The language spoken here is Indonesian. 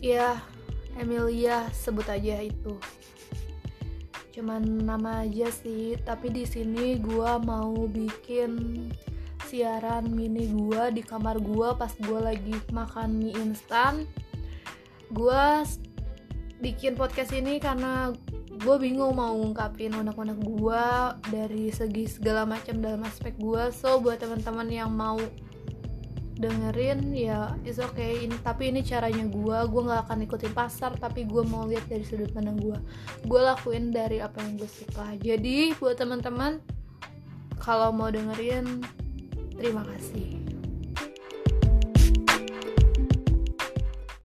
ya Emilia sebut aja itu. Cuman nama aja sih tapi di sini gua mau bikin siaran mini gua di kamar gua pas gua lagi makan mie instan. Gua bikin podcast ini karena gue bingung mau ngungkapin unek-unek gue dari segi segala macam dalam aspek gue so buat teman-teman yang mau dengerin ya is okay. Ini tapi ini caranya gue gue nggak akan ikutin pasar tapi gue mau lihat dari sudut pandang gue gue lakuin dari apa yang gue suka. Jadi buat teman-teman kalau mau dengerin terima kasih